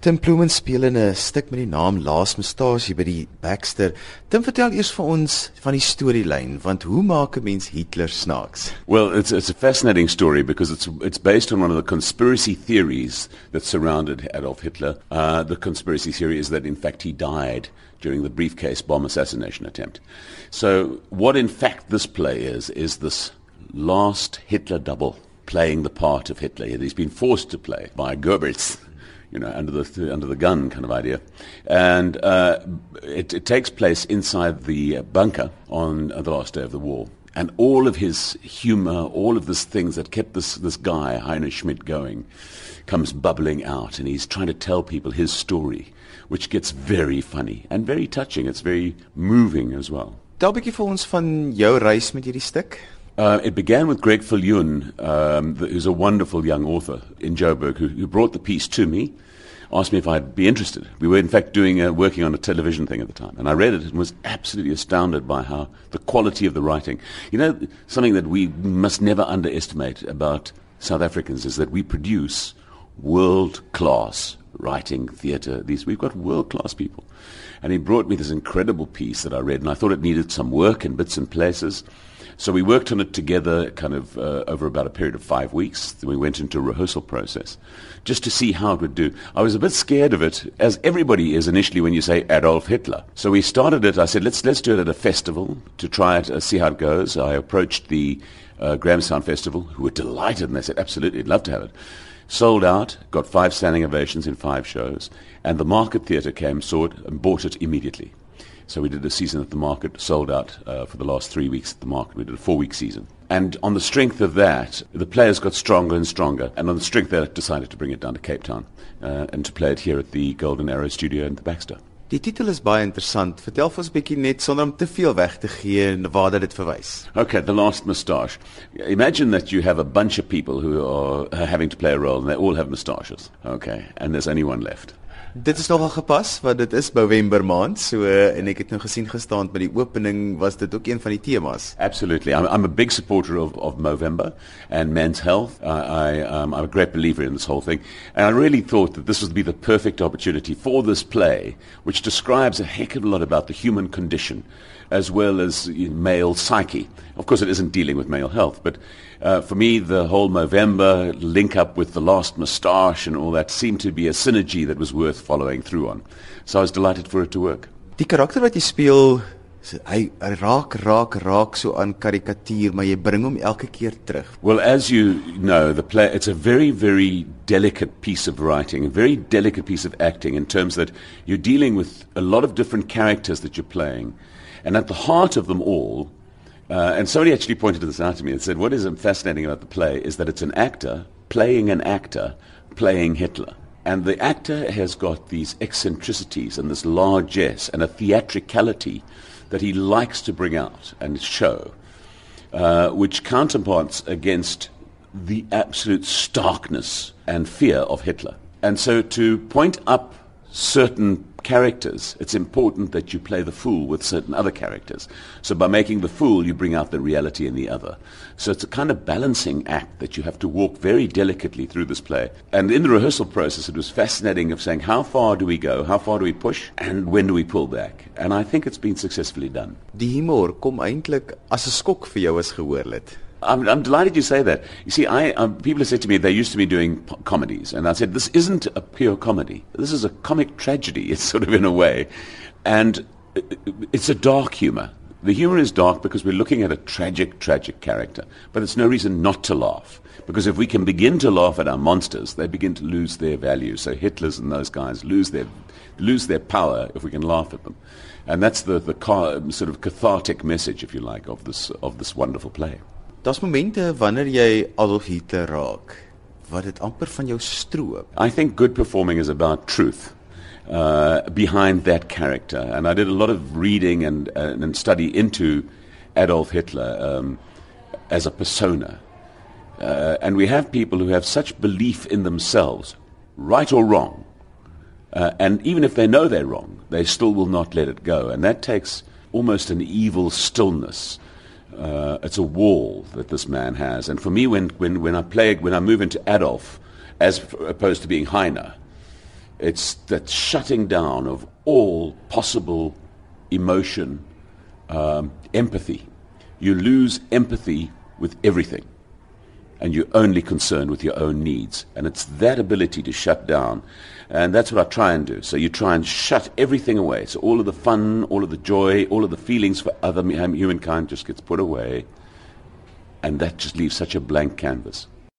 Tim Ploemen speel in 'n stuk met die naam Laas Mustasie by die Baxter. Tim vertel eers vir ons van die storielyn, want hoe maak 'n mens Hitler snaaks? Well, it's it's a fascinating story because it's it's based on one of the conspiracy theories that surrounded Adolf Hitler. Uh, the conspiracy theory is that in fact he died during the briefcase bomb assassination attempt. So, what in fact this play is is this last Hitler double playing the part of Hitler. He's been forced to play by Goebbels you know, under the under the gun kind of idea, and uh, it, it, takes place inside the bunker on the last day of the war. And all of his humor, all of these things that kept this, this guy, Heiner Schmidt, going, comes bubbling out. And he's trying to tell people his story, which gets very funny and very touching. It's very moving as well. Tel bietjie vir van jou reis met hierdie stuk. Uh, it began with Greg Viljoen, um, who's a wonderful young author in Joburg, who, who, brought the piece to me, asked me if I'd be interested. We were, in fact, doing uh, working on a television thing at the time, and I read it and was absolutely astounded by how the quality of the writing. You know, something that we must never underestimate about South Africans is that we produce world-class writing theatre. These we've got world-class people, and he brought me this incredible piece that I read, and I thought it needed some work in bits and places. So we worked on it together kind of uh, over about a period of five weeks. Then we went into a rehearsal process just to see how it would do. I was a bit scared of it, as everybody is initially when you say Adolf Hitler. So we started it. I said, let's, let's do it at a festival to try it, uh, see how it goes. I approached the uh, Grahamstown Festival, who were delighted, and they said, absolutely, I'd love to have it. Sold out, got five standing ovations in five shows, and the Market Theatre came, saw it, and bought it immediately. So we did a season at the market, sold out uh, for the last three weeks at the market. We did a four-week season. And on the strength of that, the players got stronger and stronger. And on the strength of that, decided to bring it down to Cape Town uh, and to play it here at the Golden Arrow Studio in the Baxter. Die titel is baie interessant. Vertel vir ons 'n bietjie net sonder om te veel weg te gee en waar dit verwys. Okay, the last moustache. Imagine that you have a bunch of people who are having to play a role and they all have moustaches. Okay, and there's only one left. Dit is nogal gepas want dit is November maand so en ek het nou gesien gestaan by die opening was dit ook een van die temas. Absolutely. I'm I'm a big supporter of of November and men's health. I I um I'm a great believer in this whole thing and I really thought that this would be the perfect opportunity for this play which describes a heck of a lot about the human condition as well as male psyche. Of course, it isn't dealing with male health, but uh, for me, the whole Movember link up with the last moustache and all that seemed to be a synergy that was worth following through on. So I was delighted for it to work. Die karakter wat jy speel, hy raak raak raak so aan karikatuur, maar jy bring hom elke keer terug. Well, as you know, the play it's a very very delicate piece of writing, a very delicate piece of acting in terms that you're dealing with a lot of different characters that you're playing. And at the heart of them all, uh, and somebody actually pointed this out to me and said, what is fascinating about the play is that it's an actor playing an actor playing Hitler. And the actor has got these eccentricities and this largesse and a theatricality that he likes to bring out and show, uh, which counterparts against the absolute starkness and fear of Hitler. And so to point up certain characters, it's important that you play the fool with certain other characters. So by making the fool, you bring out the reality in the other. So it's a kind of balancing act that you have to walk very delicately through this play. And in the rehearsal process, it was fascinating of saying, how far do we go? How far do we push? And when do we pull back? And I think it's been successfully done. Die humor kom eintlik as 'n skok vir jou as gehoorlid. I'm, I'm, delighted you say that. You see, I, um, people have said to me they used to be doing p- comedies, and I said this isn't a pure comedy. This is a comic tragedy. It's sort of in a way, and it's a dark humor. The humor is dark because we're looking at a tragic, tragic character, but it's no reason not to laugh. Because if we can begin to laugh at our monsters, they begin to lose their value. So Hitler's and those guys lose their lose their power if we can laugh at them, and that's the the sort of cathartic message, if you like, of this of this wonderful play. Daar's momente wanneer jy Adolf Hitler raak wat dit amper van jou stroop. I think good performing is about truth. Uh, behind that character, and I did a lot of reading and, uh, and study into Adolf Hitler um, as a persona. Uh, and we have people who have such belief in themselves, right or wrong, uh, and even if they know they're wrong, they still will not let it go. And that takes almost an evil stillness uh, it's a wall that this man has. And for me, when, when, when I play, when I move into Adolf, as opposed to being Heiner, It's that shutting down of all possible emotion, um, empathy. You lose empathy with everything, and you're only concerned with your own needs. And it's that ability to shut down, and that's what I try and do. So you try and shut everything away. So all of the fun, all of the joy, all of the feelings for other humankind just gets put away, and that just leaves such a blank canvas.